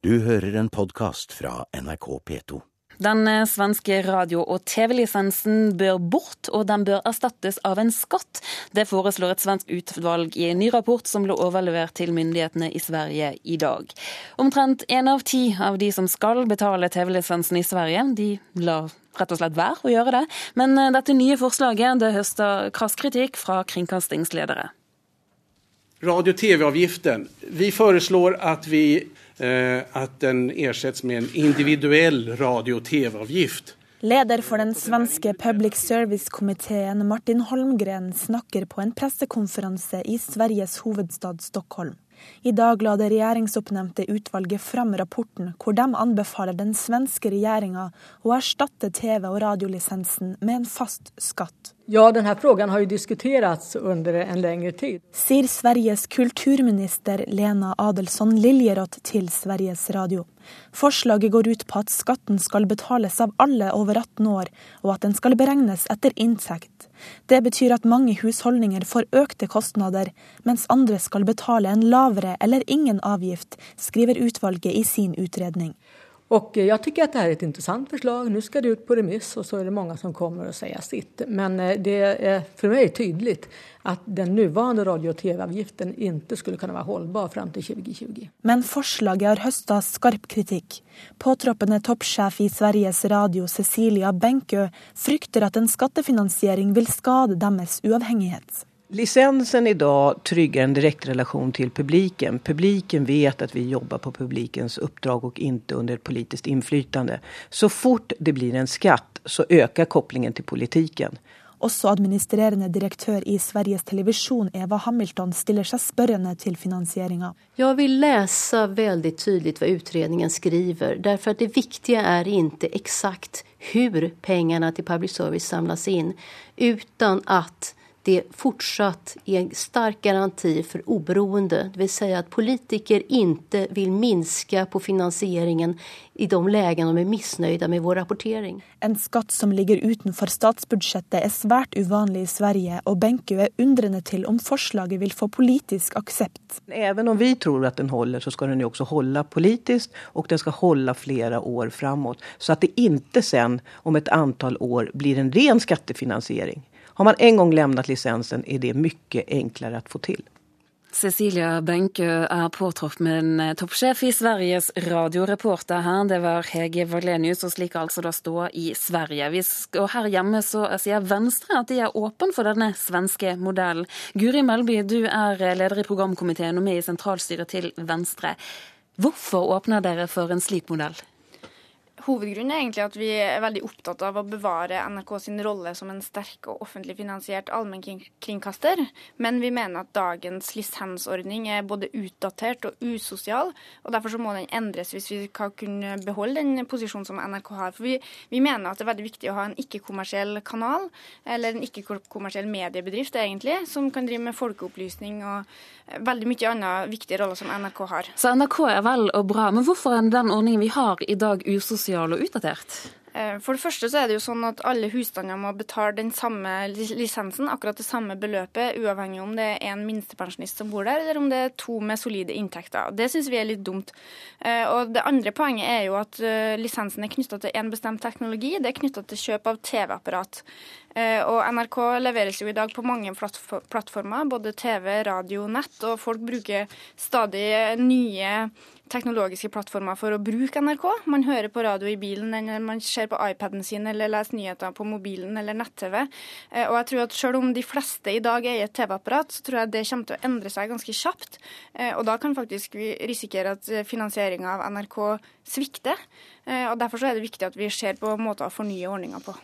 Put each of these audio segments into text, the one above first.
Du hører en podkast fra NRK P2. Den eh, svenske radio- og TV-lisensen bør bort, og den bør erstattes av en skatt. Det foreslår et svensk utvalg i en ny rapport som ble overlevert til myndighetene i Sverige i dag. Omtrent én av ti av de som skal betale TV-lisensen i Sverige, de lar rett og slett være å gjøre det. Men eh, dette nye forslaget det høster krass kritikk fra kringkastingsledere. Radio- og TV-avgiften. Vi foreslår at vi at den ersettes med en individuell radio- og TV-avgift. Leder for den svenske public service-komiteen Martin Holmgren snakker på en pressekonferanse i Sveriges hovedstad Stockholm. I dag la det regjeringsoppnevnte utvalget fram rapporten hvor de anbefaler den svenske regjeringa å erstatte TV- og radiolisensen med en fast skatt. Ja, denne frågan har jo diskuterats under en lengre tid. Sier Sveriges kulturminister Lena Adelsson Liljeroth til Sveriges Radio. Forslaget går ut på at skatten skal betales av alle over 18 år, og at den skal beregnes etter inntekt. Det betyr at mange husholdninger får økte kostnader, mens andre skal betale en lavere eller ingen avgift, skriver utvalget i sin utredning. Och jag tycker att det här är ett intressant förslag. Nu ska det ut på remiss och så är det många som kommer att säga sitt. Men eh, det är för mig tydligt att den nuvarande radio- och tv-avgiften inte skulle kunna vara hållbar fram till 2020. Men forslaget har høstet skarp kritikk. Påtroppende toppsjef i Sveriges Radio, Cecilia Benkø, frykter at en skattefinansiering vil skade deres uavhengighet. Lisensen idag trygger en direktrelation till publiken. Publiken vet att vi jobbar på publikens uppdrag och inte under politisk politiskt inflytande. Så fort det blir en skatt så ökar kopplingen till politiken. Også administrerende direktør i Sveriges Televisjon, Eva Hamilton, stiller seg spørrende til finansieringa. Jeg vil lese veldig tydelig hva utredningen skriver. Derfor at det viktige er ikke eksakt hvordan pengene til public service samles inn, uten at det fortsatt er en sterk garanti for oberoende. Det vil si at politikere ikke vil minske på finansieringen i de legene de er misnøyde med vår rapportering. En skatt som ligger utenfor statsbudsjettet er svært uvanlig i Sverige, og Benku er undrende til om forslaget vil få politisk aksept. Even om vi tror at den holder, så skal den jo også holde politisk, og den skal holde flere år framover. Så at det ikke sen om et antall år blir en ren skattefinansiering. Har man en gang lämnat lisensen er det mye enklere å få til. Cecilia Benkø er påtropp med en eh, toppsjef i Sveriges radioreporter her. Det var Hege Valenius, og slik altså da stå i Sverige. og her hjemme så sier Venstre at de er åpen for denne svenske modellen. Guri Melby, du er leder i programkomiteen og med i sentralstyret til Venstre. Hvorfor åpner dere for en slik modell? Hovedgrunnen er egentlig at vi er veldig opptatt av å bevare NRK sin rolle som en sterk og offentlig finansiert allmennkringkaster, men vi mener at dagens lisensordning er både utdatert og usosial, og derfor så må den endres hvis vi skal kunne beholde den posisjonen som NRK har. For vi, vi mener at det er veldig viktig å ha en ikke-kommersiell kanal, eller en ikke-kommersiell mediebedrift egentlig, som kan drive med folkeopplysning og veldig mye annet viktige roller som NRK har. Så NRK er vel og bra, men hvorfor er den ordningen vi har i dag usosial? Usosial og utdatert? Eh, for det første så er det jo sånn at alle husstander må betale den samme lisensen, akkurat det samme beløpet, uavhengig om det er en minstepensjonist som bor der, eller om det er to med solide inntekter. Det syns vi er litt dumt. Eh, og Det andre poenget er jo at eh, lisensen er knytta til en bestemt teknologi. Det er knytta til kjøp av TV-apparat. Og NRK leveres jo i dag på mange plattformer, både TV, radio, nett, og folk bruker stadig nye teknologiske plattformer for å bruke NRK. Man hører på radio i bilen, eller man ser på iPaden sin, eller leser nyheter på mobilen eller nett-TV. Eh, og jeg tror at selv om de fleste i dag eier et TV-apparat, så tror jeg det kommer til å endre seg ganske kjapt. Eh, og da kan faktisk vi risikere at finansieringa av NRK svikter. Eh, og Derfor så er det viktig at vi ser på måter å fornye ordninga på.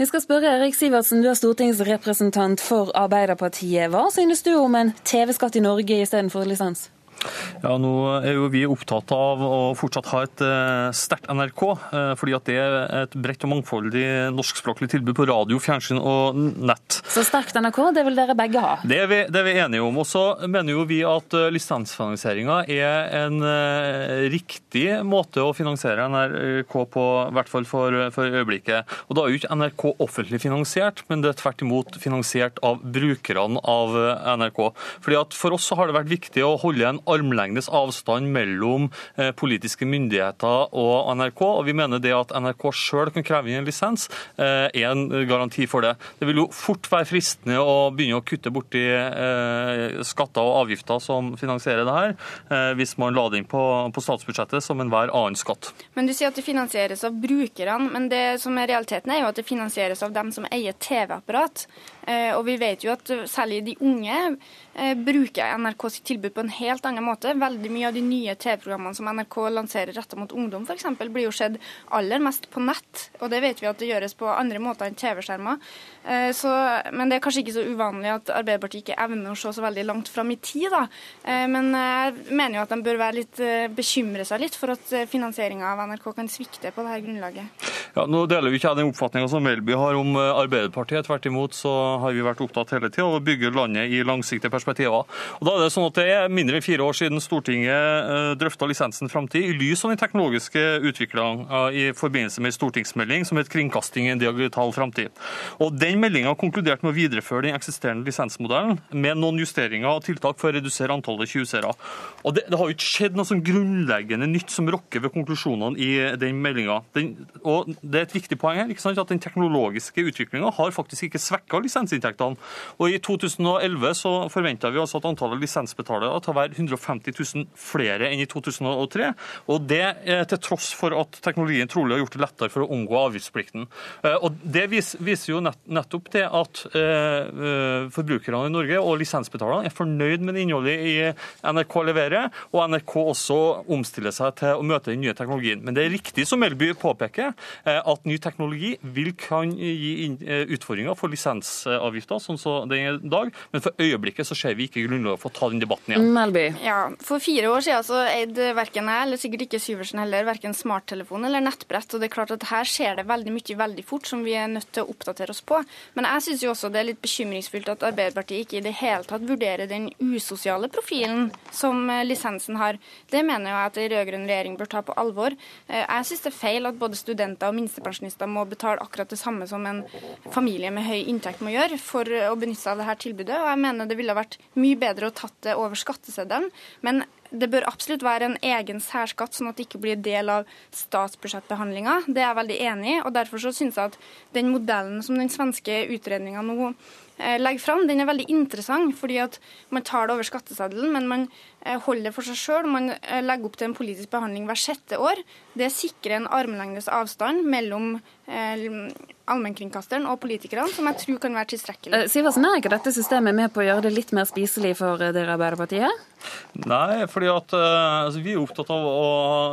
Vi skal spørre Erik Sivertsen, du er stortingsrepresentant for Arbeiderpartiet. Hva synes du om en TV-skatt i Norge istedenfor lisens? Ja, nå er jo vi opptatt av å fortsatt ha et uh, sterkt NRK, uh, fordi at det er et bredt og mangfoldig norskspråklig tilbud på radio, fjernsyn og nett. Så sterkt NRK, det vil dere begge ha? Det er vi, det er vi enige om. Og så mener jo vi at uh, lisensfinansieringa er en riktig måte å finansiere NRK på, i hvert fall for, for øyeblikket. Og da er jo ikke NRK offentlig finansiert, men det er tvert imot finansiert av brukerne av NRK. Fordi at For oss så har det vært viktig å holde en armlengdes avstand mellom eh, politiske myndigheter og NRK. og Vi mener det at NRK sjøl kan kreve inn en lisens, eh, er en garanti for det. Det vil jo fort være fristende å begynne å kutte borti skatter og avgifter som finansierer det her, hvis man la det inn på, statsbudsjettet som enhver annen skatt. Men Du sier at det finansieres av brukerne, men det som er realiteten er jo at det finansieres av dem som eier TV-apparat. Og vi vet jo at særlig de unge Eh, bruker NRK sitt tilbud på en helt annen måte. Veldig mye av de nye TV-programmene som NRK lanserer retta mot ungdom f.eks., blir jo sett aller mest på nett. Og det vet vi at det gjøres på andre måter enn TV-skjermer. Eh, men det er kanskje ikke så uvanlig at Arbeiderpartiet ikke evner å se så veldig langt fram i tid. da. Eh, men jeg mener jo at de bør litt, bekymre seg litt for at finansieringa av NRK kan svikte på dette grunnlaget. Ja, nå deler vi ikke den oppfatninga som Melby har om Arbeiderpartiet. Tvert imot så har vi vært opptatt hele tida av å bygge landet i langsiktige perspektiver. Og da er Det sånn at det er mindre enn fire år siden Stortinget eh, drøfta lisensens framtid i lys av den teknologiske utviklinga i forbindelse med en stortingsmelding som het 'Kringkasting i en digital framtid'. Og Den meldinga konkluderte med å videreføre den eksisterende lisensmodellen med noen justeringer og tiltak for å redusere antallet 20-seere. Og det, det, har jo ikke skjedd noe sånn grunnleggende nytt som rokker ved konklusjonene i den meldinga. Og det er et viktig poeng her, ikke sant, at den teknologiske utviklinga har faktisk ikke svekka lisensinntektene. Og I 2011 så forventa vi altså at antallet lisensbetalere til å være 150 000 flere enn i 2003. Og det til tross for at teknologien trolig har gjort det lettere for å omgå avgiftsplikten. Eh, og Det viser jo nettopp det at eh, eh, forbrukerne i Norge og lisensbetalerne er fornøyd med det innholdet i NRK leverer, og NRK også omstiller seg til å møte den nye teknologien. Men det er riktig som Melby påpeker, at ny teknologi vil kan gi utfordringer for lisensavgifter, sånn som den er i dag. Men for øyeblikket så ser vi ikke grunnlag for å ta den debatten igjen. Melby. Ja, For fire år siden så eide verken jeg eller sikkert ikke Syversen heller verken smarttelefon eller nettbrett. og det er klart at Her skjer det veldig mye veldig fort som vi er nødt til å oppdatere oss på. Men jeg syns også det er litt bekymringsfullt at Arbeiderpartiet ikke i det hele tatt vurderer den usosiale profilen som eh, lisensen har. Det mener jeg at en rød-grønn regjering bør ta på alvor. Eh, jeg syns det er feil at både studenter og minstepensjonister må betale akkurat det samme som en familie med høy inntekt må gjøre for å benytte seg av dette tilbudet. Og jeg mener det ville vært mye bedre å tatt det over skatteseddelen. Men det bør absolutt være en egen særskatt, sånn at det ikke blir del av statsbudsjettbehandlinga. Det er jeg veldig enig i. og Derfor så synes jeg at den modellen som den svenske utredninga nå eh, legger fram, den er veldig interessant. fordi at man tar det over skatteseddelen, men man eh, holder det for seg sjøl. Man eh, legger opp til en politisk behandling hver sjette år. Det sikrer en armlengdes avstand mellom allmennkringkasteren og politikerne, som jeg tror kan være tilstrekkelig. Sivertsen, er ikke dette systemet med på å gjøre det litt mer spiselig for dere Arbeiderpartiet? Nei, fordi at altså, vi er opptatt av å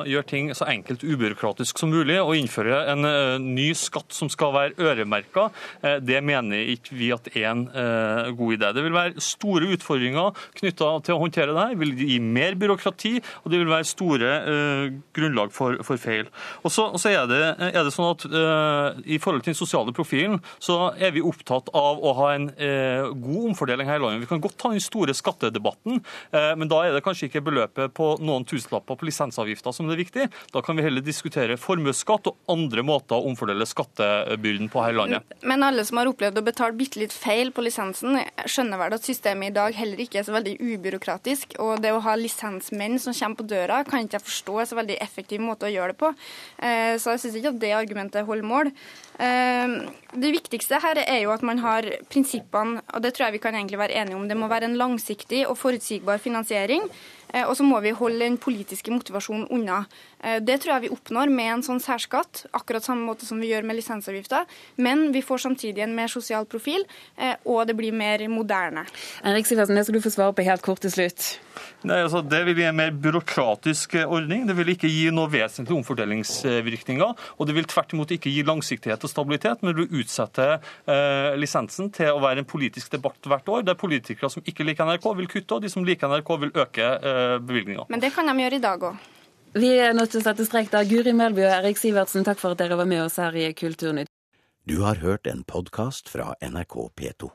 gjøre ting så enkelt ubyråkratisk som mulig. Å innføre en uh, ny skatt som skal være øremerka, uh, det mener ikke vi at er en god idé. Det vil være store utfordringer knytta til å håndtere det her. Det vil gi mer byråkrati, og det vil være store grunnlag for, for, feil. Og så, er, er, det, sånn at i forhold til den sosiale profilen, så er vi opptatt av å ha en god omfordeling her i landet. Vi kan godt ta den store skattedebatten. men men da er det kanskje ikke beløpet på noen tusenlapper på lisensavgifter som er viktig. Da kan vi heller diskutere formuesskatt og andre måter å omfordele skattebyrden på her i landet. Men alle som har opplevd å betale bitte litt feil på lisensen, skjønner vel at systemet i dag heller ikke er så veldig ubyråkratisk. Og det å ha lisensmenn som kommer på døra, kan ikke jeg forstå er så veldig effektiv måte å gjøre det på. Eh, så jeg syns ikke at det argumentet holder mål. Eh, det viktigste her er jo at man har prinsippene, og det tror jeg vi kan egentlig være enige om. Det må være en langsiktig og forutsigbar finansiering finansiering. Eh, og så må vi holde den politiske motivasjonen unna. Eh, det tror jeg vi oppnår med en sånn særskatt, akkurat samme måte som vi gjør med lisensavgifter. Men vi får samtidig en mer sosial profil, eh, og det blir mer moderne. Henrik Sivertsen, det skal du få svare på helt kort til slutt. Nei, altså, Det vil gi en mer byråkratisk ordning. Det vil ikke gi noe vesentlige omfordelingsvirkninger. Og det vil tvert imot ikke gi langsiktighet og stabilitet, men du utsetter eh, lisensen til å være en politisk debatt hvert år, der politikere som ikke liker NRK, vil kutte, og de som liker NRK, vil øke eh, bevilgninger. Men det kan de gjøre i dag òg. Vi er nødt til å sette strek der. Guri Melby og Erik Sivertsen, takk for at dere var med oss her i Kulturnytt. Du har hørt en podkast fra NRK P2.